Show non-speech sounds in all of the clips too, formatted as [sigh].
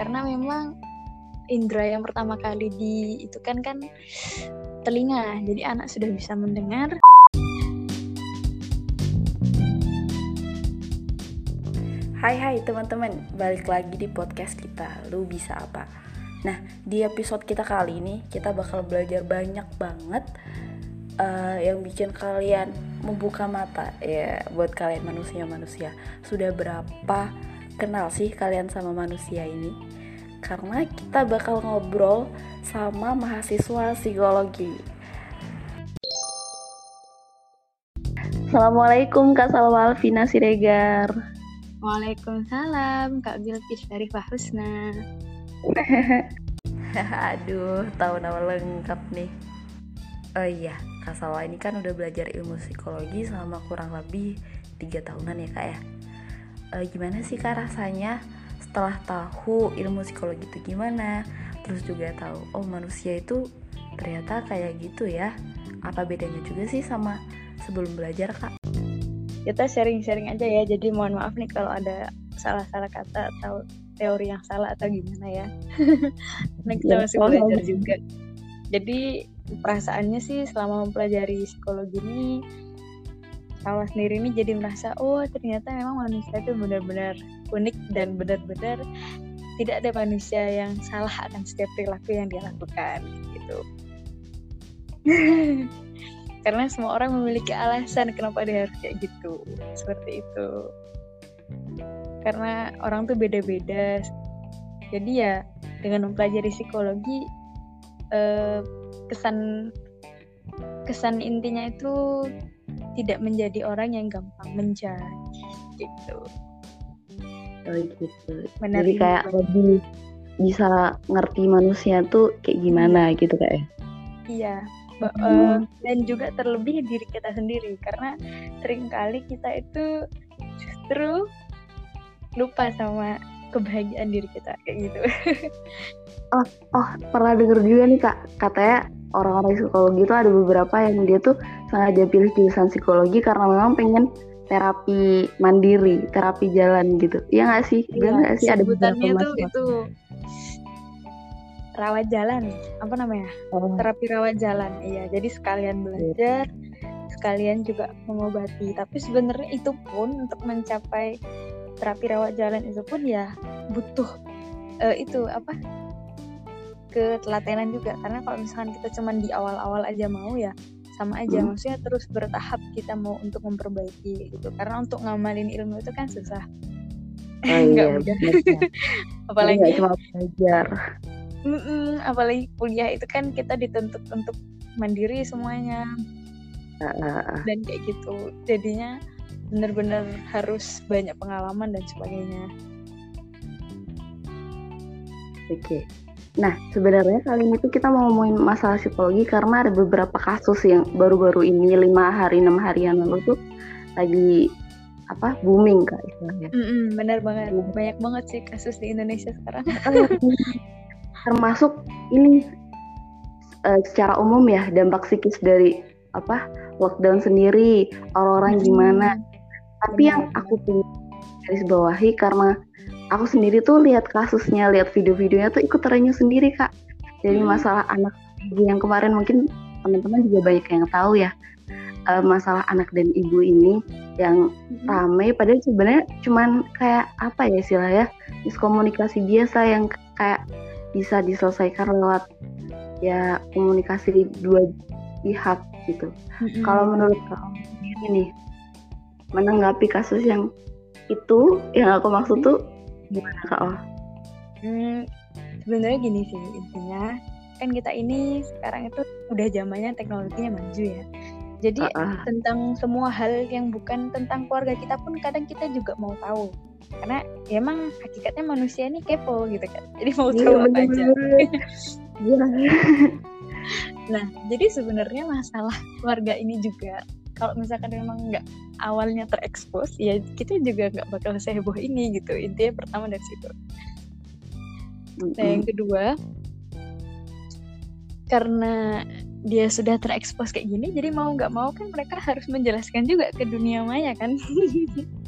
karena memang indera yang pertama kali di itu kan kan telinga jadi anak sudah bisa mendengar Hai hai teman-teman, balik lagi di podcast kita, lu bisa apa? Nah, di episode kita kali ini kita bakal belajar banyak banget uh, yang bikin kalian membuka mata ya buat kalian manusia-manusia. Sudah berapa kenal sih kalian sama manusia ini? Karena kita bakal ngobrol sama mahasiswa psikologi. Assalamualaikum Kak Salwa Alvina Siregar. Waalaikumsalam Kak Bilkis dari Husna. [laughs] Aduh, tahu nama lengkap nih. Oh iya, Kak Salwa ini kan udah belajar ilmu psikologi selama kurang lebih tiga tahunan ya kak ya. E, gimana sih kak rasanya setelah tahu ilmu psikologi itu gimana? Terus juga tahu, oh manusia itu ternyata kayak gitu ya. Apa bedanya juga sih sama sebelum belajar kak? kita sharing-sharing aja ya jadi mohon maaf nih kalau ada salah-salah kata atau teori yang salah atau gimana ya [laughs] karena kita ya, masih belajar juga jadi perasaannya sih selama mempelajari psikologi ini Salah sendiri ini jadi merasa oh ternyata memang manusia itu benar-benar unik dan benar-benar tidak ada manusia yang salah akan setiap perilaku yang dia lakukan gitu. [laughs] Karena semua orang memiliki alasan kenapa dia harus kayak gitu seperti itu. Karena orang tuh beda-beda. Jadi ya dengan mempelajari psikologi eh, kesan kesan intinya itu tidak menjadi orang yang gampang menjudge gitu oh gitu. Menarik. jadi kayak lebih bisa ngerti manusia tuh kayak gimana gitu kayak iya. Uh, dan juga terlebih diri kita sendiri. Karena sering kali kita itu justru lupa sama kebahagiaan diri kita kayak gitu. [laughs] oh, oh pernah denger juga nih kak. Katanya orang-orang psikologi itu ada beberapa yang dia tuh sengaja pilih jurusan psikologi karena memang pengen terapi mandiri, terapi jalan gitu. Iya nggak sih? Iya, nggak sih? Ada beberapa tuh itu. Rawat jalan apa namanya? Oh. terapi rawat jalan iya. Jadi sekalian belajar sekalian juga mengobati. Tapi sebenarnya itu pun untuk mencapai terapi rawat jalan itu pun ya butuh uh, itu apa? Ketelatenan juga. Karena kalau misalkan kita cuman di awal-awal aja mau ya sama aja. Maksudnya terus bertahap kita mau untuk memperbaiki gitu. Karena untuk ngamalin ilmu itu kan susah. Oh, [laughs] iya, mudah. [laughs] apalagi cuma belajar. Mm-mm, apalagi kuliah itu kan kita dituntut untuk mandiri semuanya. Uh, dan kayak gitu. Jadinya benar-benar harus banyak pengalaman dan sebagainya. Oke. okay. Nah, sebenarnya kali ini tuh kita mau ngomongin masalah psikologi karena ada beberapa kasus yang baru-baru ini lima hari enam hari yang lalu tuh lagi apa booming kak istilahnya. Mm -mm, bener banget, banyak banget sih kasus di Indonesia sekarang. [laughs] termasuk ini uh, secara umum ya dampak psikis dari apa lockdown sendiri orang-orang hmm. gimana tapi yang aku punya garis bawahi karena aku sendiri tuh lihat kasusnya lihat video-videonya tuh ikut terenyuh sendiri kak jadi hmm. masalah anak ibu yang kemarin mungkin teman-teman juga banyak yang tahu ya uh, masalah anak dan ibu ini yang hmm. ramai padahal sebenarnya cuman kayak apa ya istilahnya miskomunikasi biasa yang kayak bisa diselesaikan lewat ya komunikasi dua pihak gitu. Mm-hmm. Kalau menurut kamu nih menanggapi kasus yang itu yang aku maksud tuh gimana kak Oh? Hmm, sebenarnya gini sih intinya kan kita ini sekarang itu udah zamannya teknologinya maju ya. Jadi uh-uh. tentang semua hal yang bukan tentang keluarga kita pun kadang kita juga mau tahu karena ya emang hakikatnya manusia ini kepo gitu kan [laughs] jadi mau iya, tahu apa aja [laughs] iya. nah jadi sebenarnya masalah keluarga ini juga kalau misalkan memang nggak awalnya terekspos ya kita juga nggak bakal seheboh ini gitu. Intinya pertama dari situ. Nah yang kedua karena dia sudah terekspos kayak gini jadi mau nggak mau kan mereka harus menjelaskan juga ke dunia maya kan. [laughs]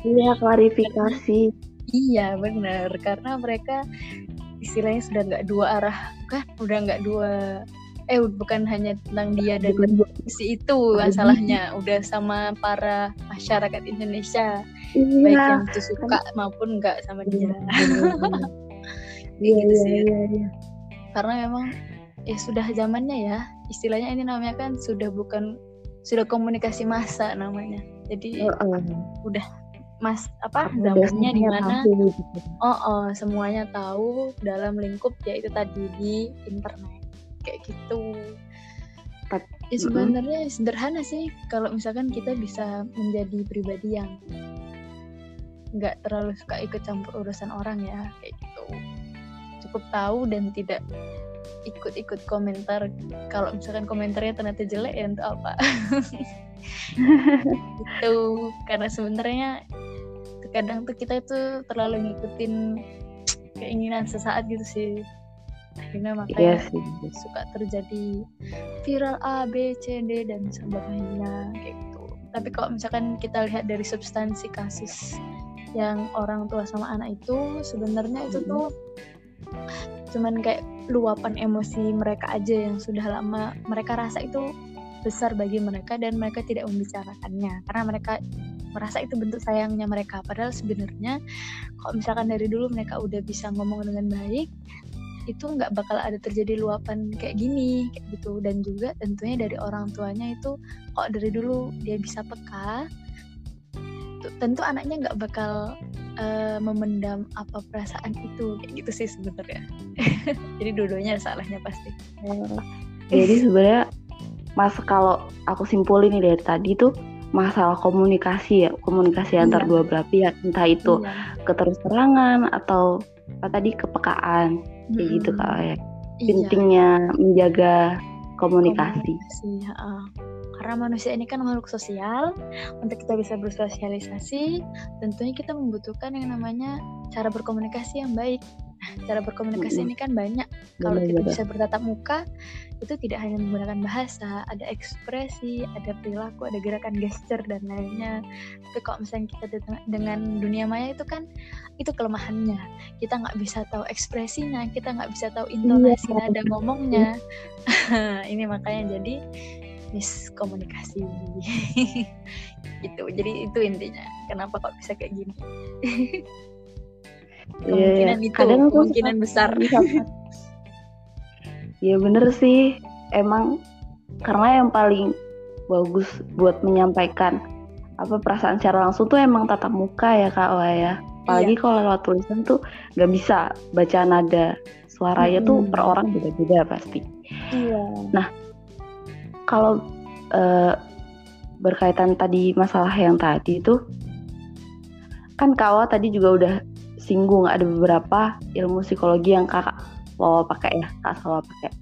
Iya klarifikasi. Iya benar. Karena mereka istilahnya sudah nggak dua arah kan udah nggak dua eh bukan hanya tentang dia dan si itu masalahnya udah sama para masyarakat Indonesia. Iya, baik yang itu suka kan. maupun nggak sama dia. Iya, [laughs] gitu iya, iya, iya. karena memang ya sudah zamannya ya. Istilahnya ini namanya kan sudah bukan sudah komunikasi massa namanya. Jadi uh, uh. udah mas apa zamannya di mana? gitu. oh, oh semuanya tahu dalam lingkup yaitu tadi di internet kayak gitu. Ya sebenarnya mm-hmm. sederhana sih kalau misalkan kita bisa menjadi pribadi yang nggak terlalu suka ikut campur urusan orang ya kayak gitu. Cukup tahu dan tidak ikut-ikut komentar. Kalau misalkan komentarnya ternyata jelek ya untuk apa? [laughs] Itu karena sebenarnya kadang tuh kita itu terlalu ngikutin keinginan sesaat gitu sih akhirnya makanya iya suka terjadi viral A B C D dan sebagainya kayak gitu. Tapi kalau misalkan kita lihat dari substansi kasus yang orang tua sama anak itu sebenarnya itu tuh cuman kayak luapan emosi mereka aja yang sudah lama mereka rasa itu besar bagi mereka dan mereka tidak membicarakannya. Karena mereka merasa itu bentuk sayangnya mereka. Padahal sebenarnya kalau misalkan dari dulu mereka udah bisa ngomong dengan baik itu nggak bakal ada terjadi luapan kayak gini kayak gitu. Dan juga tentunya dari orang tuanya itu kok dari dulu dia bisa peka tentu anaknya nggak bakal uh, memendam apa perasaan itu. Kayak gitu sih sebenarnya. [laughs] Jadi dua-duanya salahnya pasti. Jadi sebenarnya mas kalau aku simpulin nih dari tadi tuh masalah komunikasi ya komunikasi iya. antar dua belah pihak. Entah itu iya. keterus-terangan atau apa tadi kepekaan kayak hmm. gitu kak ya iya. pentingnya menjaga komunikasi, komunikasi uh. karena manusia ini kan makhluk sosial untuk kita bisa bersosialisasi tentunya kita membutuhkan yang namanya cara berkomunikasi yang baik cara berkomunikasi hmm. ini kan banyak kalau kita bisa bertatap muka itu tidak hanya menggunakan bahasa, ada ekspresi, ada perilaku, ada gerakan gesture dan lainnya. Tapi kalau misalnya kita dengan dunia maya itu kan itu kelemahannya. Kita nggak bisa tahu ekspresinya, kita nggak bisa tahu intonasi iya. nada ngomongnya. [laughs] Ini makanya jadi miskomunikasi [laughs] gitu. Jadi itu intinya. Kenapa kok bisa kayak gini? [laughs] Iya, kemungkinan yeah, itu kadang kemungkinan besar. [laughs] Iya bener sih, emang karena yang paling bagus buat menyampaikan apa perasaan secara langsung tuh emang tatap muka ya kak Wah ya. Apalagi iya. kalau lewat tulisan tuh nggak bisa baca nada suaranya hmm. tuh per orang beda-beda pasti. Iya. Nah kalau uh, berkaitan tadi masalah yang tadi itu kan Kawa tadi juga udah singgung ada beberapa ilmu psikologi yang kakak Wawa pakai ya kak Salwa pakai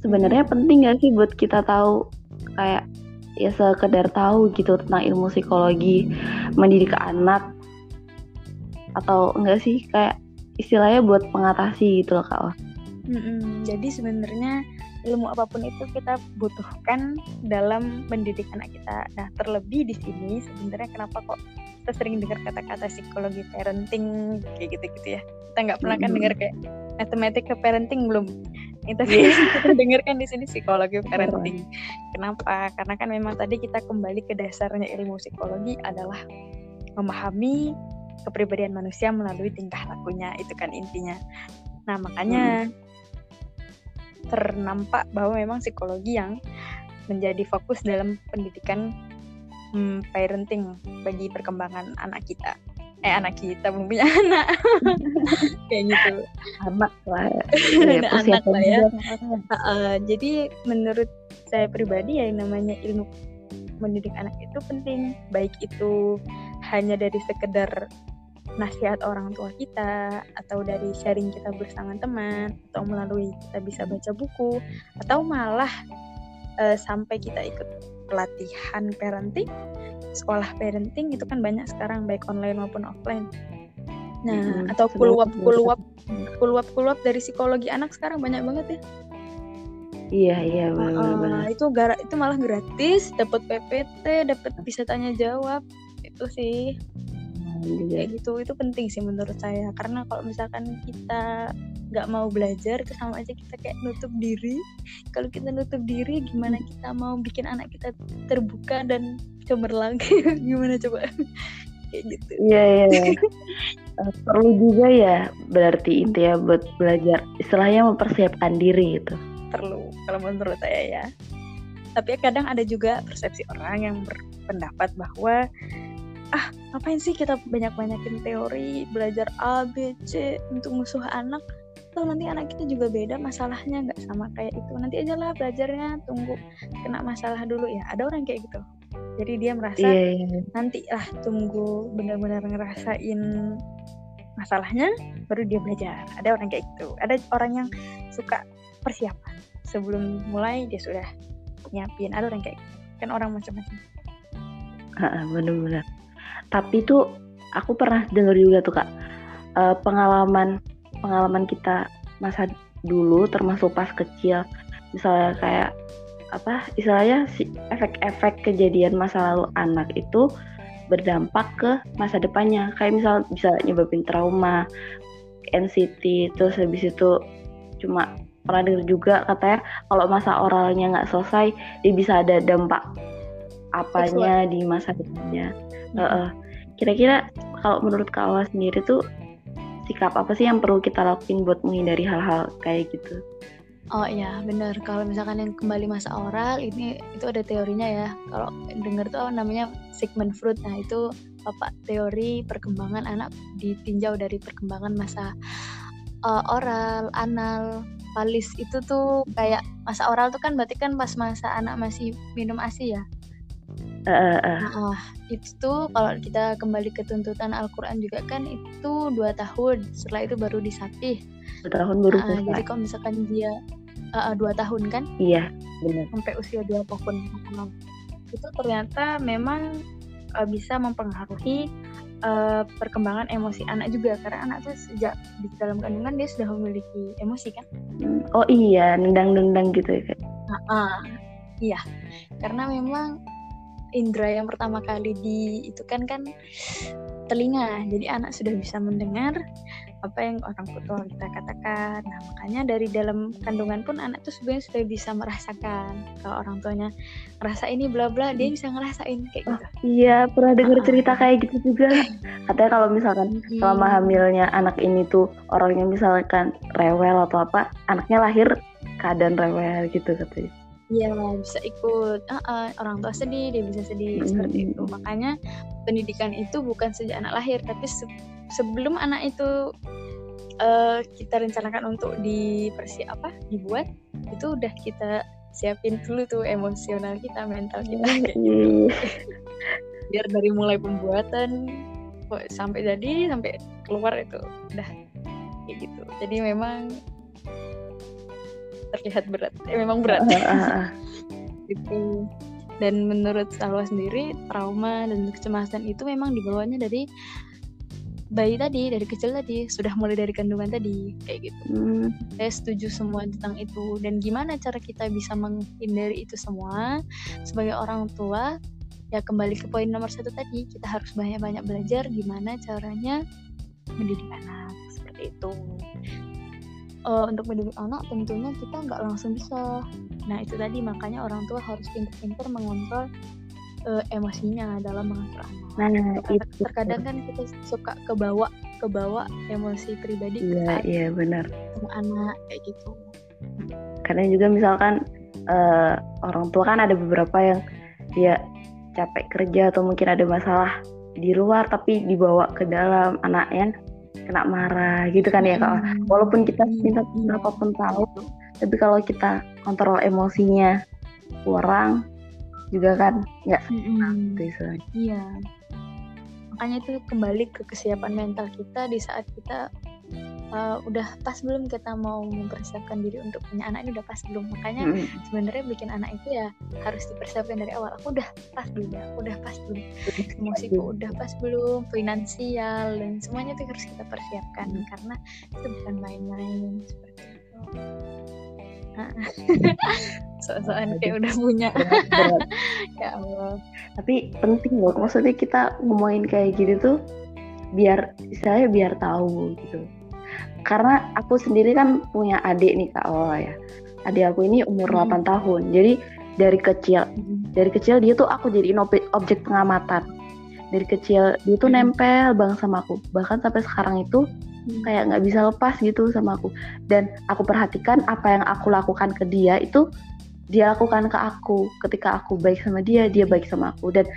sebenarnya penting gak sih buat kita tahu kayak ya sekedar tahu gitu tentang ilmu psikologi mendidik anak atau enggak sih kayak istilahnya buat mengatasi gitu loh kak Mm-mm. Jadi sebenarnya ilmu apa pun itu kita butuhkan dalam mendidik anak kita. Nah terlebih di sini sebenarnya kenapa kok kita sering dengar kata-kata psikologi parenting kayak gitu-gitu ya. Kita nggak pernah kan dengar kayak matematika parenting belum? [laughs] Kita yeah. kita dengarkan di sini psikologi parenting. Kenapa? Karena kan memang tadi kita kembali ke dasarnya ilmu psikologi adalah memahami kepribadian manusia melalui tingkah lakunya itu kan intinya. Nah makanya hmm. ternampak bahwa memang psikologi yang menjadi fokus dalam pendidikan hmm, parenting bagi perkembangan anak kita. Eh anak kita belum punya [laughs] anak. Kayak gitu. Anak lah. [laughs] Ya, anak lah ya. uh, jadi menurut saya pribadi ya yang namanya ilmu mendidik anak itu penting. Baik itu hanya dari sekedar nasihat orang tua kita atau dari sharing kita bersama teman atau melalui kita bisa baca buku atau malah uh, sampai kita ikut pelatihan parenting, sekolah parenting itu kan banyak sekarang baik online maupun offline. Nah, hmm, atau kuluap kuluap kuluap kuluap dari psikologi anak sekarang banyak banget ya. Iya iya benar uh, Itu gara itu malah gratis, dapat PPT, dapat bisa tanya jawab. Itu sih. Nah, kayak gitu. Itu penting sih menurut saya. Karena kalau misalkan kita nggak mau belajar itu sama aja kita kayak nutup diri. Kalau kita nutup diri gimana kita mau bikin anak kita terbuka dan cemerlang? [laughs] Gimana coba? [laughs] Kayak gitu. Iya iya uh, [laughs] perlu juga ya berarti itu ya buat belajar istilahnya mempersiapkan diri itu perlu kalau menurut saya ya. Tapi kadang ada juga persepsi orang yang berpendapat bahwa ah ngapain sih kita banyak-banyakin teori belajar A B C untuk musuh anak? Tuh nanti anak kita juga beda masalahnya nggak sama kayak itu. Nanti aja lah belajarnya tunggu kena masalah dulu. Ya ada orang kayak gitu. Jadi dia merasa yeah, yeah. Iya. nanti lah tunggu benar-benar ngerasain masalahnya baru dia belajar. Ada orang kayak gitu. Ada orang yang suka persiapan. Sebelum mulai dia sudah nyiapin. Ada orang kayak gitu. kan orang macam-macam. Benar-benar tapi tuh aku pernah dengar juga tuh kak. Uh, pengalaman pengalaman kita masa dulu termasuk pas kecil. Misalnya kayak apa istilahnya si efek-efek kejadian masa lalu anak itu berdampak ke masa depannya. Kayak misal bisa nyebabin trauma NCT terus habis itu cuma pernah dengar juga katanya kalau masa oralnya nggak selesai dia bisa ada dampak apanya di masa depannya uh, kira-kira kalau menurut Kak Awa sendiri tuh sikap apa sih yang perlu kita lakuin buat menghindari hal-hal kayak gitu? Oh iya bener kalau misalkan yang kembali masa oral ini itu ada teorinya ya. Kalau dengar tuh namanya Sigmund Freud. Nah itu bapak teori perkembangan anak ditinjau dari perkembangan masa uh, oral anal palis itu tuh kayak masa oral tuh kan berarti kan pas masa anak masih minum asi ya Uh, uh. Nah, itu tuh kalau kita kembali ke tuntutan Al-Quran juga kan itu dua tahun setelah itu baru disapih dua tahun baru uh, jadi kalau misalkan dia uh, dua tahun kan? Iya benar. Sampai usia dua tahun. Itu ternyata memang uh, bisa mempengaruhi uh, perkembangan emosi anak juga. Karena anak tuh sejak di dalam kandungan dia sudah memiliki emosi kan? Oh iya nendang-nendang gitu ya uh, uh, iya. Karena memang indera yang pertama kali di itu kan kan telinga. Jadi anak sudah bisa mendengar apa yang orang tua kita katakan. Nah makanya dari dalam kandungan pun anak tuh sebenarnya sudah bisa merasakan kalau orang tuanya ngerasa ini bla bla dia bisa ngerasain kayak gitu. oh, iya pernah dengar cerita kayak gitu juga. [laughs] Katanya kalau misalkan hmm. selama hamilnya anak ini tuh orangnya misalkan rewel atau apa anaknya lahir keadaan rewel gitu katanya Iya bisa ikut. Uh, uh, orang tua sedih dia bisa sedih mm -hmm. seperti itu. Makanya pendidikan itu bukan sejak anak lahir tapi se sebelum anak itu uh, kita rencanakan untuk dipersi apa dibuat itu udah kita siapin dulu tuh emosional kita mental kita. Kayak gitu. Biar dari mulai pembuatan sampai jadi sampai keluar itu udah kayak gitu. Jadi memang terlihat berat. Eh, memang berat. [laughs] Gitu. Dan menurut Salwa sendiri trauma dan kecemasan itu memang dibawanya dari bayi tadi dari kecil tadi. Sudah mulai dari kandungan tadi kayak gitu. Hmm. saya setuju semua tentang itu. Dan gimana cara kita bisa menghindari itu semua? Sebagai orang tua ya kembali ke poin nomor satu tadi kita harus banyak-banyak belajar gimana caranya mendidik anak seperti itu uh, untuk mendidik anak tentunya kita nggak langsung bisa. Nah itu tadi makanya orang tua harus pintar-pintar mengontrol uh, emosinya dalam mengatur anak. Nah, itu. terkadang kan kita suka kebawa kebawa emosi pribadi iya iya benar. sama anak kayak gitu. Karena juga misalkan uh, orang tua kan ada beberapa yang dia capek kerja atau mungkin ada masalah di luar tapi dibawa ke dalam anaknya kena marah gitu kan ya kak hmm. walaupun kita minta berapapun tahu tapi kalau kita kontrol emosinya kurang juga kan nggak hmm. gitu iya makanya itu kembali ke kesiapan mental kita di saat kita uh, udah pas belum kita mau mempersiapkan diri untuk punya anak ini udah pas belum. Makanya mm. sebenarnya bikin anak itu ya harus dipersiapkan dari awal. Aku udah pas belum ya? Udah pas belum. Emosiku udah pas belum finansial dan semuanya itu harus kita persiapkan. Mm. karena itu bukan main-main seperti itu. [laughs] So-soan kayak udah punya. [laughs] Ya Allah. Tapi penting loh. Maksudnya kita ngomongin kayak gitu tuh biar saya biar tahu gitu karena aku sendiri kan punya adik nih kak oh ya. Adik aku ini umur hmm. 8 tahun. Jadi dari kecil hmm. dari kecil dia tuh aku jadi objek, objek pengamatan. Dari kecil dia tuh hmm. nempel banget sama aku. Bahkan sampai sekarang itu hmm. kayak nggak bisa lepas gitu sama aku. Dan aku perhatikan apa yang aku lakukan ke dia itu dia lakukan ke aku. Ketika aku baik sama dia dia baik sama aku. Dan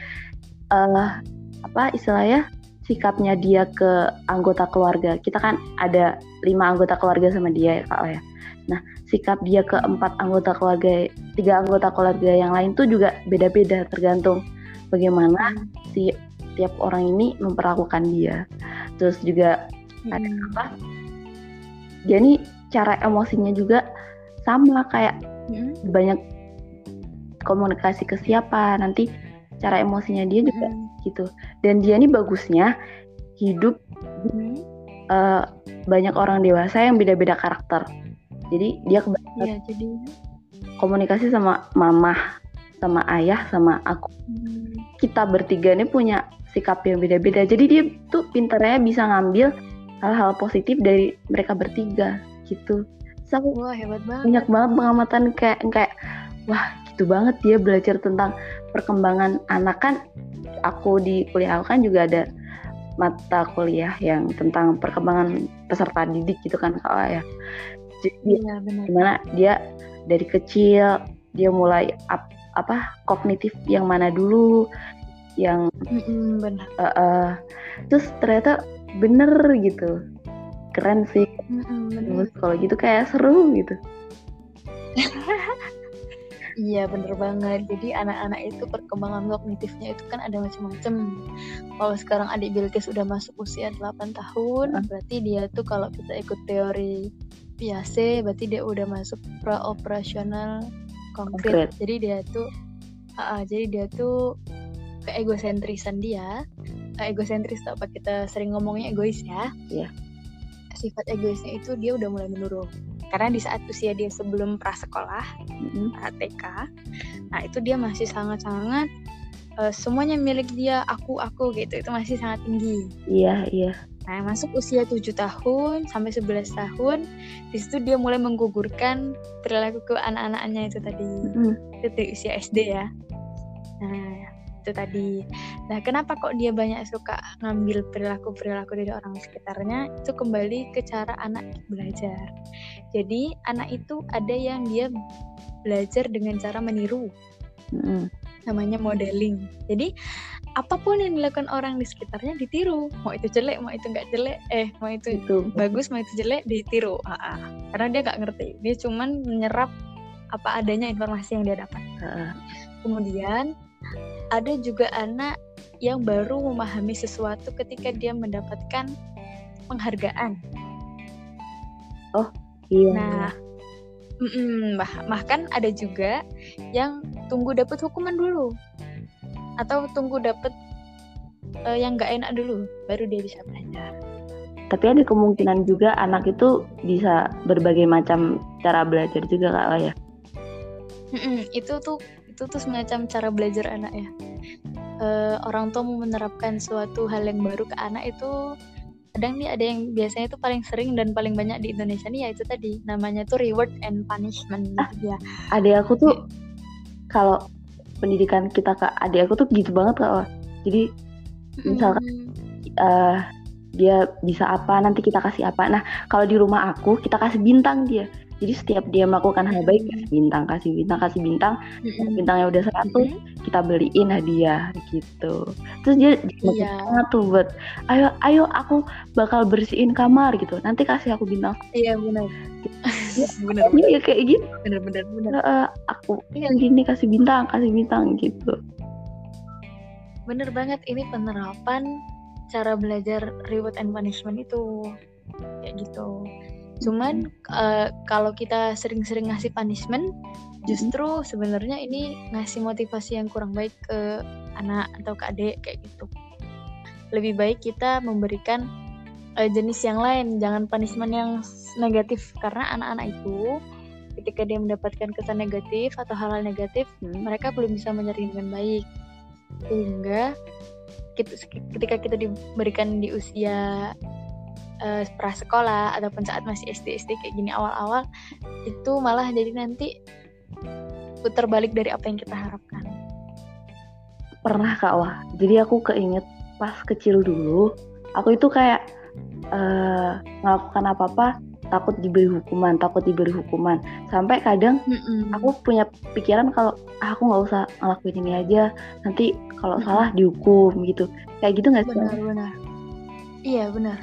uh, apa istilahnya sikapnya dia ke anggota keluarga. Kita kan ada lima anggota keluarga sama dia ya kak ya. Nah sikap dia ke empat anggota keluarga tiga anggota keluarga yang lain tuh juga beda-beda tergantung bagaimana si tiap orang ini memperlakukan dia. Terus juga hmm. ada apa? Dia nih cara emosinya juga sama kayak hmm. banyak komunikasi ke siapa nanti cara emosinya dia juga hmm. gitu dan dia ini bagusnya hidup hmm. uh, banyak orang dewasa yang beda-beda karakter jadi dia kebanyakan ya, jadi... komunikasi sama mama sama ayah sama aku hmm. kita bertiga ini punya sikap yang beda-beda jadi dia tuh pintarnya bisa ngambil hal-hal positif dari mereka bertiga gitu so, wah hebat banget banyak banget pengamatan kayak kayak wah gitu banget dia belajar tentang perkembangan anak. Kan aku di kuliah aku kan juga ada mata kuliah yang tentang perkembangan peserta didik gitu kan kalau ya. Jadi ya, benar. gimana dia dari kecil dia mulai ap, apa kognitif yang mana dulu yang mm benar. Uh, uh, terus ternyata bener gitu. Keren sih. Mm kalau gitu kayak seru gitu [laughs] Iya bener banget. Jadi anak-anak itu perkembangan kognitifnya itu kan ada macam-macam. Kalau sekarang adik Bilkis udah masuk usia 8 tahun, uh. berarti dia tuh kalau kita ikut teori biasa, berarti dia udah masuk pra operasional konkret. konkret. Jadi dia tuh, uh, jadi dia tuh keegosentrisan dia, uh, egosentris apa kita sering ngomongnya egois ya. Iya. Yeah. Sifat egoisnya itu dia udah mulai menurun karena di saat usia dia sebelum prasekolah mm-hmm. TK nah itu dia masih sangat-sangat uh, semuanya milik dia aku aku gitu itu masih sangat tinggi iya iya Nah, masuk usia 7 tahun sampai 11 tahun, di situ dia mulai menggugurkan perilaku ke anak-anaknya itu tadi. Mm. Itu di usia SD ya. Nah, itu tadi. Nah, kenapa kok dia banyak suka ngambil perilaku-perilaku dari orang sekitarnya? Itu kembali ke cara anak belajar. Jadi, anak itu ada yang dia belajar dengan cara meniru. Mm. Namanya modeling. Jadi, apa pun yang dilakukan orang di sekitarnya ditiru. Mau itu jelek, mau itu nggak jelek, eh mau itu, itu bagus, mau itu jelek ditiru. Ah. Karena dia nggak ngerti. Dia cuman menyerap apa adanya informasi yang dia dapat. Uh. Kemudian ada juga anak yang baru memahami sesuatu ketika dia mendapatkan penghargaan. Oh, iya. Nah, mm bah bahkan ada juga yang tunggu dapat hukuman dulu, atau tunggu dapat uh, yang gak enak dulu, baru dia bisa belajar. Tapi ada kemungkinan juga anak itu bisa berbagai macam cara belajar juga kak ya. Mm-mm, itu tuh itu tuh semacam cara belajar anak ya. Uh, orang tua mau menerapkan suatu hal yang baru ke anak itu kadang nih ada yang biasanya itu paling sering dan paling banyak di Indonesia nih ya itu tadi namanya tuh reward and punishment. Ah, gitu ya adik aku tuh kalau pendidikan kita kak adik aku tuh gitu banget kak. Jadi misalkan hmm. uh, dia bisa apa nanti kita kasih apa. Nah kalau di rumah aku kita kasih bintang dia jadi setiap dia melakukan hal baik kasih bintang kasih bintang kasih bintang. Mm-hmm. bintangnya udah 100 mm-hmm. kita beliin hadiah gitu. Terus dia yeah. tuh buat ayo ayo aku bakal bersihin kamar gitu. Nanti kasih aku bintang. Iya benar. Ya, [laughs] benar ya kayak gitu. Benar benar benar. Uh, aku iya. gini kasih bintang kasih bintang gitu. Bener banget ini penerapan cara belajar reward and punishment itu. Kayak gitu Cuman uh, kalau kita sering-sering ngasih punishment, justru sebenarnya ini ngasih motivasi yang kurang baik ke anak atau ke adik kayak gitu. Lebih baik kita memberikan uh, jenis yang lain, jangan punishment yang negatif karena anak-anak itu ketika dia mendapatkan kesan negatif atau hal-hal negatif, hmm. mereka belum bisa menyerang dengan baik. Sehingga ketika kita diberikan di usia uh, prasekolah ataupun saat masih SD SD kayak gini awal-awal itu malah jadi nanti putar balik dari apa yang kita harapkan. Pernah kak wah. Jadi aku keinget pas kecil dulu aku itu kayak uh, melakukan apa-apa takut diberi hukuman takut diberi hukuman. Sampai kadang mm-hmm. aku punya pikiran kalau ah, aku nggak usah ngelakuin ini aja nanti kalau salah dihukum gitu. Kayak gitu nggak sih benar-benar iya benar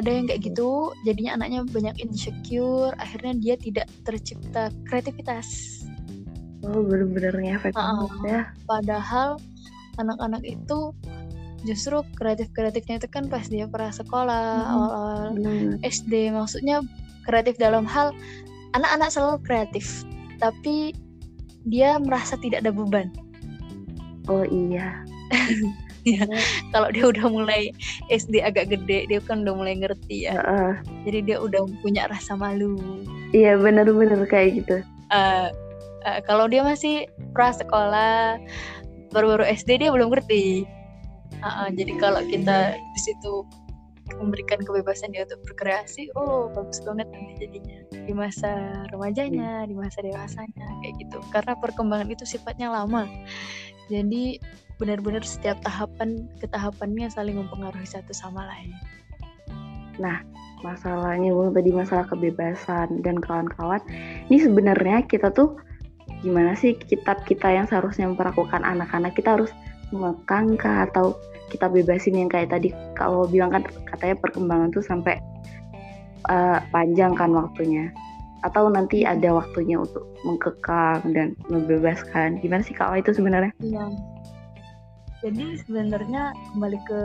ada yang kayak gitu jadinya anaknya banyak insecure akhirnya dia tidak tercipta kreativitas oh benar-benar ngefek uh, ya padahal anak-anak itu justru kreatif-kreatifnya itu kan pas dia pernah sekolah hmm. awal-awal hmm. SD maksudnya kreatif dalam hal anak-anak selalu kreatif tapi dia merasa tidak ada beban oh iya [laughs] ya kalau dia udah mulai SD agak gede dia kan udah mulai ngerti ya. Uh, jadi dia udah punya rasa malu. Iya benar-benar kayak gitu. Uh, uh, kalau dia masih pra sekolah baru-baru SD dia belum ngerti. Uh, uh, jadi kalau kita di situ memberikan kebebasan dia untuk berkreasi oh bagus banget nanti jadinya. Di masa remajanya di masa dewasanya kayak gitu. Karena perkembangan itu sifatnya lama. Jadi benar-benar setiap tahapan ketahapannya saling mempengaruhi satu sama lain. Nah masalahnya bung tadi masalah kebebasan dan kawan-kawan ini sebenarnya kita tuh gimana sih kitab kita yang seharusnya memperlakukan anak-anak? Kita harus mengekang atau kita bebasin yang kayak tadi kalau bilang kan katanya perkembangan tuh sampai uh, panjang kan waktunya. Atau nanti ada waktunya untuk mengkekang dan membebaskan? Gimana sih kak itu sebenarnya? Iya. Jadi sebenarnya kembali ke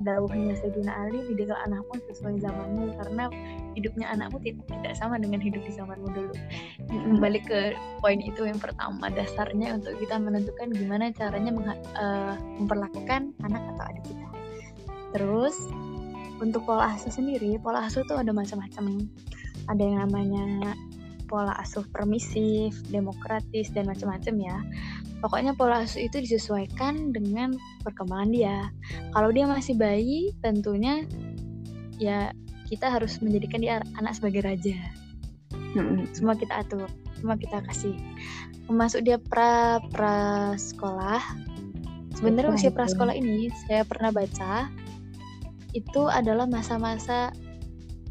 dawuhnya Sayyidina Ali dididik anakmu sesuai zamanmu. Karena hidupnya anakmu tidak sama dengan hidup di zamanmu dulu. Kembali ke poin itu yang pertama dasarnya untuk kita menentukan gimana caranya uh, memperlakukan anak atau adik kita. Terus untuk pola asuh sendiri pola asuh tuh ada macam-macam. Ada yang namanya pola asuh permisif demokratis dan macam-macam ya Pokoknya pola asuh itu disesuaikan dengan perkembangan dia. Kalau dia masih bayi, tentunya ya kita harus menjadikan dia anak sebagai raja. Semua kita atur, semua kita kasih. Masuk dia pra pra sekolah. Sebenarnya usia pra sekolah ini saya pernah baca itu adalah masa-masa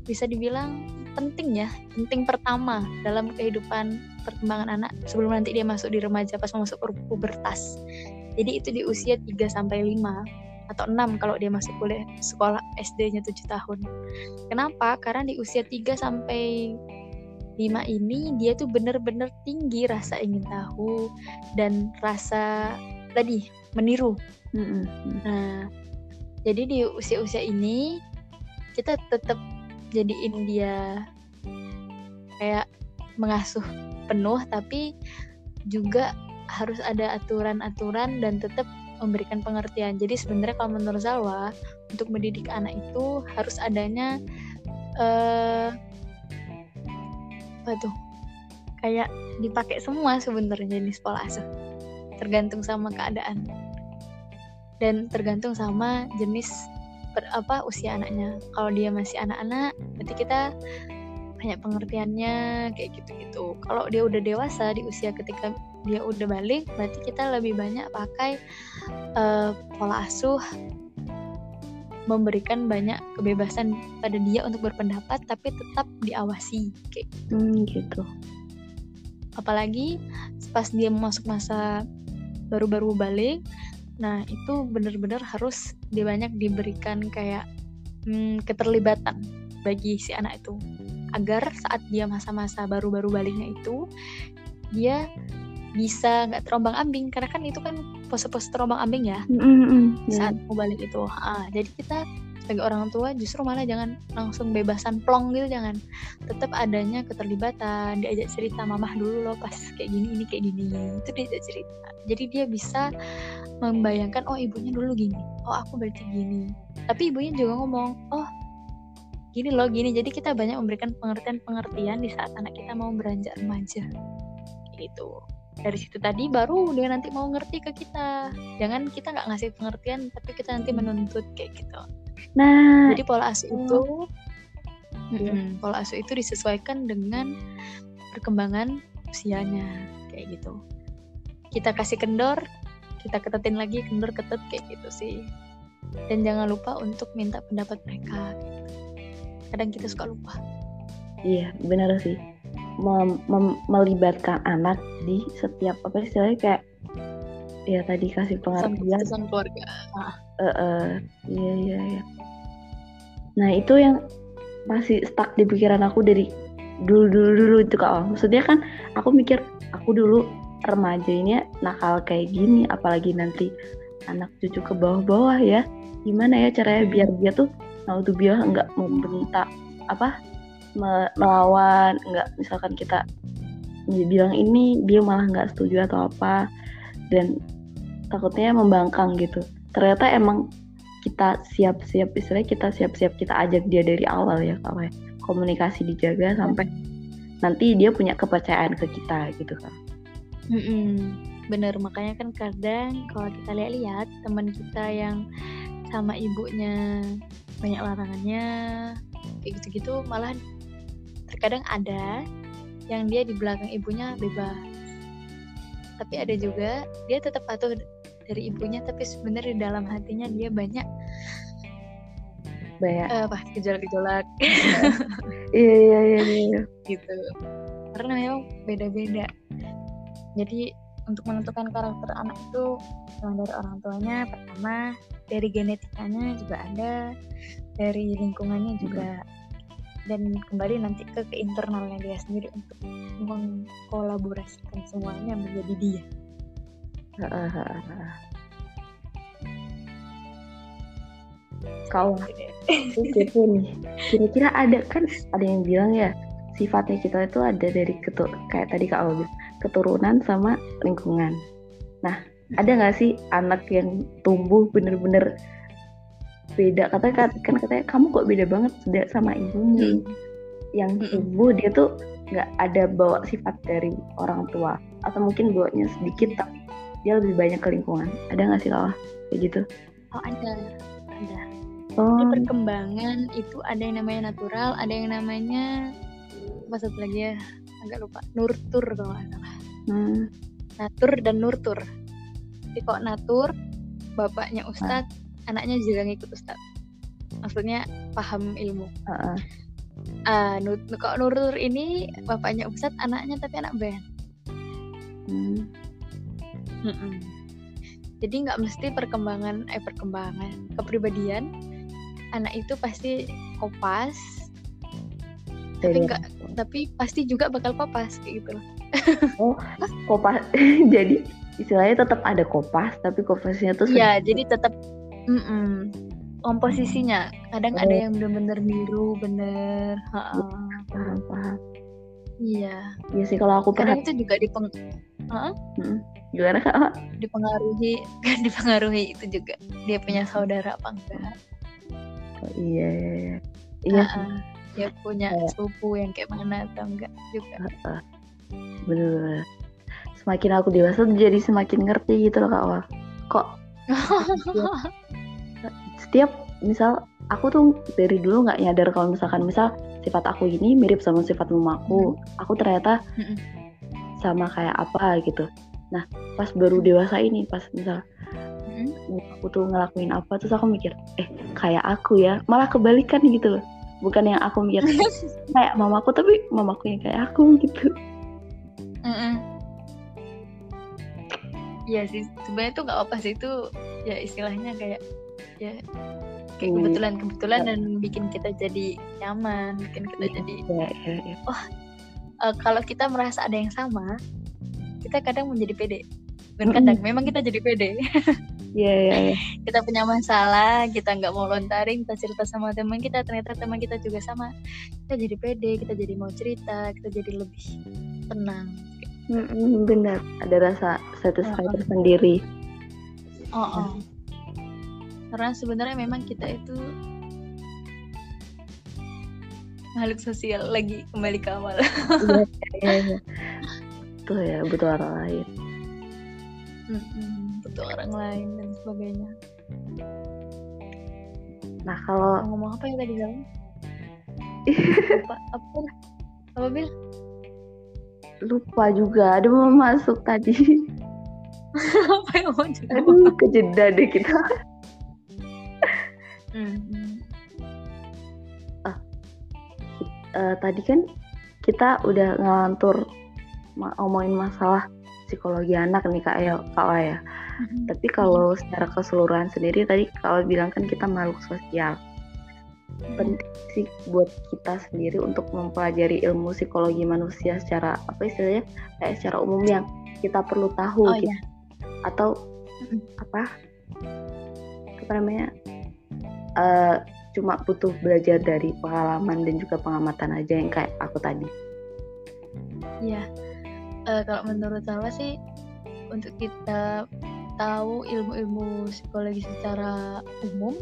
bisa dibilang penting ya, penting pertama dalam kehidupan perkembangan anak sebelum nanti dia masuk di remaja pas masuk pubertas. Jadi itu di usia 3 sampai 5 atau 6 kalau dia masuk kuliah sekolah SD-nya 7 tahun. Kenapa? Karena di usia 3 sampai 5 ini dia tuh bener-bener tinggi rasa ingin tahu dan rasa tadi meniru. Mm -hmm. Nah, jadi di usia-usia ini kita tetap jadiin dia kayak mengasuh penuh tapi juga harus ada aturan-aturan dan tetap memberikan pengertian. Jadi sebenarnya kalau menurut Zalwa untuk mendidik anak itu harus adanya uh, apa tuh? Kayak dipakai semua sebenarnya jenis pola asuh. Tergantung sama keadaan. Dan tergantung sama jenis per, apa usia anaknya. Kalau dia masih anak-anak, berarti kita banyak pengertiannya kayak gitu-gitu. Kalau dia udah dewasa di usia ketika dia udah balik, berarti kita lebih banyak pakai uh, pola asuh memberikan banyak kebebasan pada dia untuk berpendapat tapi tetap diawasi kayak gitu. Hmm, gitu. Apalagi pas dia masuk masa baru-baru balik, nah itu benar-benar harus banyak diberikan kayak hmm, keterlibatan bagi si anak itu. Agar saat dia masa-masa baru-baru baliknya itu dia bisa nggak terombang ambing. Karena kan itu kan pose-pose terombang ambing ya mm-hmm, saat mau balik itu. Ah, jadi kita sebagai orang tua justru malah jangan langsung bebasan plong gitu jangan. Tetap adanya keterlibatan diajak cerita mamah dulu loh pas kayak gini ini kayak gini. Itu diajak cerita. Jadi dia bisa membayangkan oh ibunya dulu gini. Oh aku berarti gini. Tapi ibunya juga ngomong oh gini loh gini. Jadi kita banyak memberikan pengertian-pengertian di saat anak kita mau beranjak remaja. Gitu. Dari situ tadi baru dia nanti mau ngerti ke kita. Jangan kita nggak ngasih pengertian tapi kita nanti menuntut kayak gitu Nah, jadi pola asuh itu iya. pola asuh itu disesuaikan dengan perkembangan usianya kayak gitu. Kita kasih kendor, kita ketetin lagi kendor ketet kayak gitu sih. Dan jangan lupa untuk minta pendapat mereka. Kadang kita suka lupa. Iya, benar sih. Mem mem melibatkan anak di setiap apa istilahnya kayak ya tadi kasih pengertian. Keputusan keluarga. Ah. Uh, uh, iya iya iya. Nah itu yang masih stuck di pikiran aku dari dulu dulu dulu itu kak maksudnya kan aku mikir aku dulu remaja ini nakal kayak gini apalagi nanti anak cucu ke bawah-bawah ya gimana ya caranya biar dia tuh mau tuh biar nggak membentak apa melawan nggak misalkan kita bilang ini dia malah nggak setuju atau apa dan takutnya membangkang gitu ternyata emang kita siap-siap istilahnya kita siap-siap kita ajak dia dari awal ya kalau ya. komunikasi dijaga sampai nanti dia punya kepercayaan ke kita gitu kan. Mm -mm. Bener makanya kan kadang kalau kita lihat-lihat teman kita yang sama ibunya banyak larangannya kayak gitu-gitu malah terkadang ada yang dia di belakang ibunya bebas tapi ada juga dia tetap patuh dari ibunya tapi sebenarnya di dalam hatinya dia banyak banyak. Uh, apa gejolak-gejolak. [laughs] Iya, iya iya iya gitu. Karena memang beda-beda. Jadi untuk menentukan karakter anak itu yang dari orang tuanya pertama dari genetikanya juga ada dari lingkungannya juga dan kembali nanti ke, ke internalnya dia sendiri untuk mengkolaborasikan semuanya menjadi dia Kau kepo nih. Kira-kira ada kan ada yang bilang ya sifatnya kita itu ada dari ketur kayak tadi Kak Aul keturunan sama lingkungan. Nah, ada nggak sih anak yang tumbuh bener-bener beda? Katanya kan katanya kamu kok beda banget sama ibumu. Hmm. Yang tumbuh dia tuh nggak ada bawa sifat dari orang tua atau mungkin bawanya sedikit tapi dia lebih banyak ke lingkungan ada nggak sih kawah kayak gitu oh ada ada oh. di perkembangan itu ada yang namanya natural ada yang namanya apa satu lagi ya agak lupa nurtur kalau nggak salah hmm. natur dan nurtur jadi kok natur bapaknya ustad nah. Anaknya juga ngikut ustad maksudnya paham ilmu uh -uh. Uh, kok nurtur ini bapaknya ustad anaknya tapi anak band hmm. Jadi nggak mesti perkembangan eh perkembangan kepribadian anak itu pasti kopas. Tapi enggak tapi pasti juga bakal kopas kayak gitu loh. [laughs] oh, kopas. [laughs] jadi istilahnya tetap ada kopas tapi kopasnya tuh Iya, jadi tetap mm -mm, komposisinya. Kadang oh. ada yang bener-bener biru, bener. Paham, paham. Iya. Iya sih kalau aku Kadang itu juga dipeng uh Hmm. Gimana kak? [laughs] Dipengaruhi [laughs] kan dipengaruhi itu juga dia punya saudara apa enggak? Oh, iya iya iya. Iya. Uh, dia punya uh. sepupu yang kayak mana atau enggak juga. Uh, uh. Bener. Semakin aku dewasa jadi semakin ngerti gitu loh kak Wah. Kok [laughs] setiap misal aku tuh dari dulu nggak nyadar kalau misalkan misal sifat aku ini mirip sama sifat mamaku. Hmm. Aku ternyata hmm. sama kayak apa gitu nah pas baru dewasa ini pas misal hmm? aku tuh ngelakuin apa terus aku mikir eh kayak aku ya malah kebalikan gitu loh bukan yang aku mikir [laughs] kayak mamaku tapi mamaku yang kayak aku gitu Iya sih sebenarnya tuh nggak apa sih itu ya istilahnya kayak ya kayak kebetulan kebetulan dan bikin kita jadi nyaman bikin kita ya, jadi ya, ya, ya. oh uh, kalau kita merasa ada yang sama kita kadang menjadi pede bukan kadang memang kita jadi pede [laughs] Iya, yeah, yeah. kita punya masalah, kita nggak mau lontaring, kita cerita sama teman kita, ternyata teman kita juga sama. Kita jadi pede, kita jadi mau cerita, kita jadi lebih tenang. Mm-mm, benar, ada rasa satisfied -uh. tersendiri. Oh, oh. Karena sebenarnya memang kita itu makhluk sosial lagi kembali ke awal. Iya, iya, iya butuh ya butuh orang lain mm-hmm, butuh orang lain dan sebagainya Nah kalau ngomong apa ya tadi kamu? apa apa apa bil? Lupa juga ada mau masuk tadi. [laughs] apa yang mau Aduh kejeda deh kita. Hmm. ah, uh, tadi kan kita udah ngelantur ngomongin masalah psikologi anak nih kak ya kak ya. Mm-hmm. Tapi kalau secara keseluruhan sendiri tadi kalau bilang kan kita makhluk sosial. Mm-hmm. Penting sih buat kita sendiri untuk mempelajari ilmu psikologi manusia secara apa istilahnya kayak secara umum yang kita perlu tahu oh, gitu. Iya. Atau mm-hmm. apa apa namanya uh, cuma butuh belajar dari pengalaman dan juga pengamatan aja yang kayak aku tadi. Iya, uh, kalau menurut saya sih untuk kita tahu ilmu-ilmu psikologi secara umum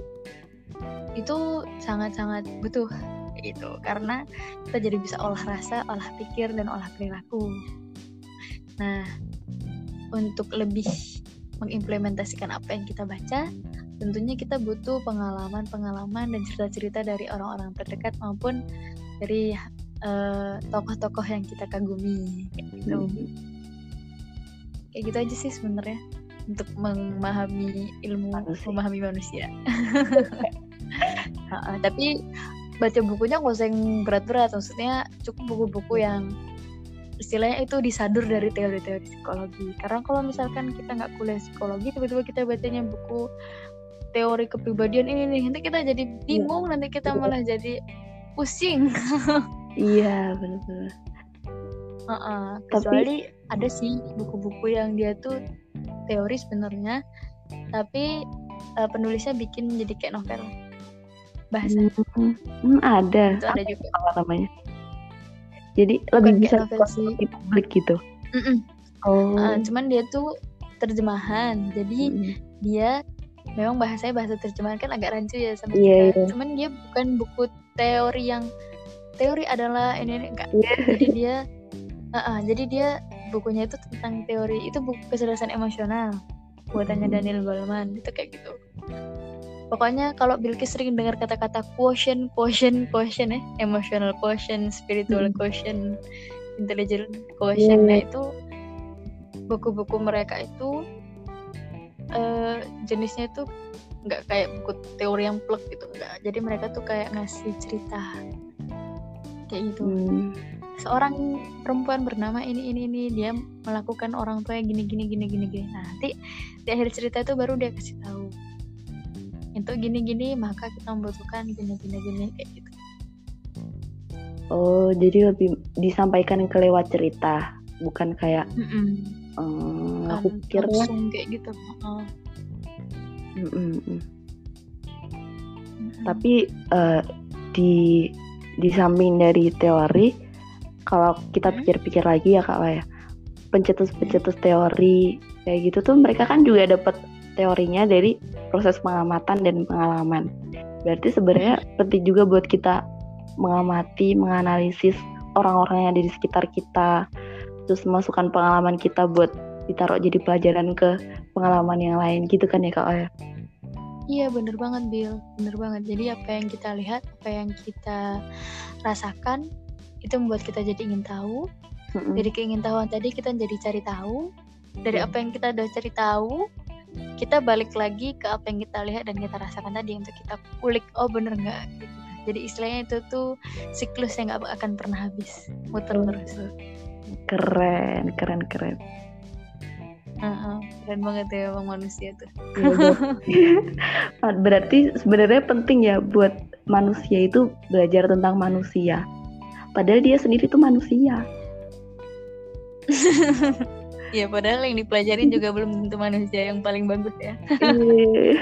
itu sangat-sangat butuh itu karena kita jadi bisa olah rasa, olah pikir dan olah perilaku. Nah, untuk lebih mengimplementasikan apa yang kita baca, tentunya kita butuh pengalaman-pengalaman dan cerita-cerita dari orang-orang terdekat maupun dari eh, tokoh-tokoh yang kita kagumi gitu. Hmm. Kayak gitu aja sih sebenarnya untuk memahami ilmu manusia. memahami manusia. [laughs] uh, tapi baca bukunya nggak usah yang berat-berat, maksudnya cukup buku-buku yang istilahnya itu disadur dari teori-teori psikologi. Karena kalau misalkan kita nggak kuliah psikologi, tiba-tiba kita bacanya buku teori kepribadian ini nih, nanti kita jadi iya. bingung, ya. nanti kita malah jadi pusing. iya benar-benar uh -uh. kecuali tapi... ada sih buku-buku yang dia tuh teori sebenarnya tapi uh, penulisnya bikin jadi kayak novel bahasa hmm, hmm, ada itu ada juga apa namanya jadi Bukan lebih bisa di publik gitu mm -mm. oh uh, cuman dia tuh terjemahan jadi mm. dia memang bahasanya bahasa terjemahan kan agak rancu ya sama yeah, kita yeah. cuman dia bukan buku teori yang teori adalah ini, ini enggak yeah. jadi dia uh -uh, jadi dia bukunya itu tentang teori itu buku kecerdasan emosional buatannya hmm. Daniel Goleman itu kayak gitu pokoknya kalau Bilkis sering dengar kata-kata quotient quotient quotient ya emotional quotient spiritual hmm. quotient intelligent quotient yeah. nah itu buku-buku mereka itu uh, jenisnya itu nggak kayak buku teori yang plek gitu enggak jadi mereka tuh kayak ngasih cerita kayak gitu. Hmm. seorang perempuan bernama ini ini ini dia melakukan orang tua yang gini gini gini gini gini. Nah, nanti di akhir cerita itu baru dia kasih tahu. Untuk gini gini maka kita membutuhkan gini gini gini kayak gitu. Oh jadi lebih disampaikan ke lewat cerita bukan kayak mm -mm. Um, aku pikirnya kayak gitu uh. mm -mm. Mm -mm. tapi uh, di di samping dari teori kalau kita pikir-pikir lagi ya kak ya pencetus-pencetus teori kayak gitu tuh mereka kan juga dapat teorinya dari proses pengamatan dan pengalaman berarti sebenarnya penting juga buat kita mengamati menganalisis orang-orang yang ada di sekitar kita terus masukkan pengalaman kita buat ditaruh jadi pelajaran ke pengalaman yang lain gitu kan ya kak ya Iya bener banget Bill, bener banget. Jadi apa yang kita lihat, apa yang kita rasakan, itu membuat kita jadi ingin tahu. Mm-hmm. Dari keingintahuan tadi kita jadi cari tahu. Dari apa yang kita udah cari tahu, kita balik lagi ke apa yang kita lihat dan kita rasakan tadi untuk kita kulik. Oh bener nggak? Gitu. Jadi istilahnya itu tuh siklus yang nggak akan pernah habis, muter terus. Keren, keren, keren. Uh-uh, keren banget ya bang manusia tuh. Ya, [laughs] Berarti sebenarnya penting ya buat manusia itu belajar tentang manusia. Padahal dia sendiri tuh manusia. [laughs] ya padahal yang dipelajarin [laughs] juga belum tentu manusia yang paling bagus ya. Iya.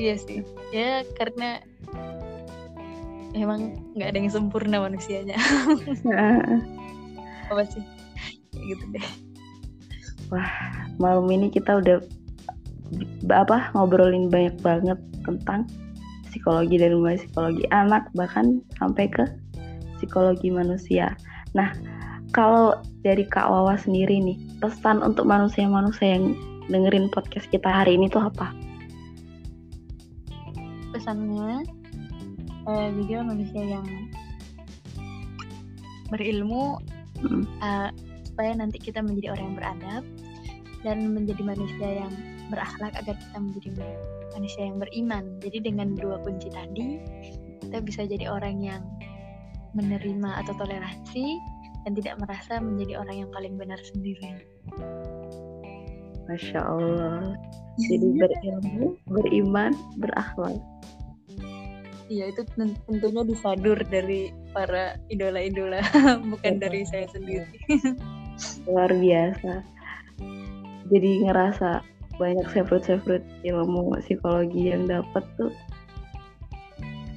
iya sih. Ya karena emang nggak ada yang sempurna manusianya. [laughs] Apa sih? Kayak gitu deh. Wah, malam ini kita udah apa ngobrolin banyak banget tentang psikologi dan mulai psikologi anak bahkan sampai ke psikologi manusia. Nah, kalau dari Kak Wawa sendiri nih, pesan untuk manusia-manusia yang dengerin podcast kita hari ini tuh apa? pesannya uh, jadilah manusia yang berilmu hmm. uh, supaya nanti kita menjadi orang yang beradab dan menjadi manusia yang berakhlak agar kita menjadi manusia yang beriman. Jadi dengan dua kunci tadi kita bisa jadi orang yang menerima atau toleransi dan tidak merasa menjadi orang yang paling benar sendiri. Masya Allah. Jadi berilmu, beriman, berakhlak. Iya itu tentunya disadur dari para idola-idola, [laughs] bukan dari saya sendiri. Luar biasa. Jadi ngerasa banyak separate-separate ilmu psikologi yang dapat tuh.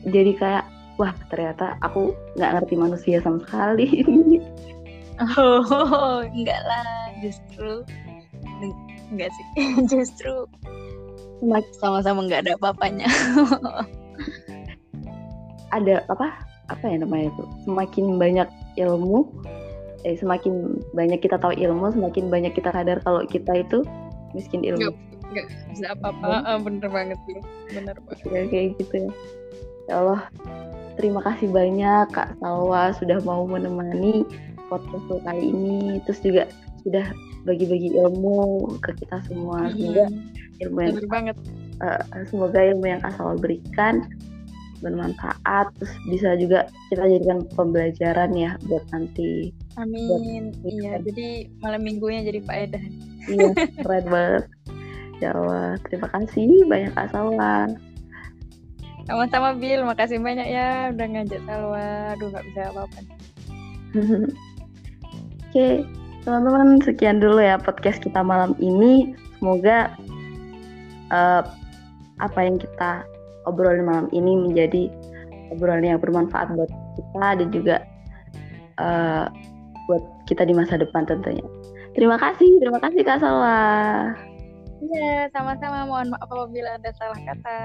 Jadi kayak wah ternyata aku nggak ngerti manusia sama sekali. [laughs] oh enggak lah justru enggak sih [laughs] justru sama-sama nggak ada apa-apanya ada apa apa ya namanya tuh semakin banyak ilmu eh semakin banyak kita tahu ilmu semakin banyak kita sadar kalau kita itu miskin ilmu. Nggak bisa apa-apa. Oh. bener banget sih. Bener banget. Ya, kayak gitu. Ya Allah terima kasih banyak Kak Salwa sudah mau menemani podcast kali ini. Terus juga sudah bagi-bagi ilmu ke kita semua. Sehingga ilmu yang Bener banget. uh, semoga ilmu yang Kak Salwa berikan bermanfaat. Terus bisa juga kita jadikan pembelajaran ya buat nanti amin. buat iya jadi malam minggunya jadi faedah. Iya [laughs] keren banget. Ya Allah terima kasih. Banyak Kak Salwa sama-sama Bill makasih banyak ya udah ngajak Salwa aduh nggak bisa apa-apa. [laughs] Oke teman-teman sekian dulu ya podcast kita malam ini. Semoga uh, apa yang kita obrolan malam ini menjadi obrolan yang bermanfaat buat kita dan juga uh, buat kita di masa depan tentunya. Terima kasih, terima kasih Kak Salwa. Iya, sama-sama. Mohon maaf apabila ada salah kata.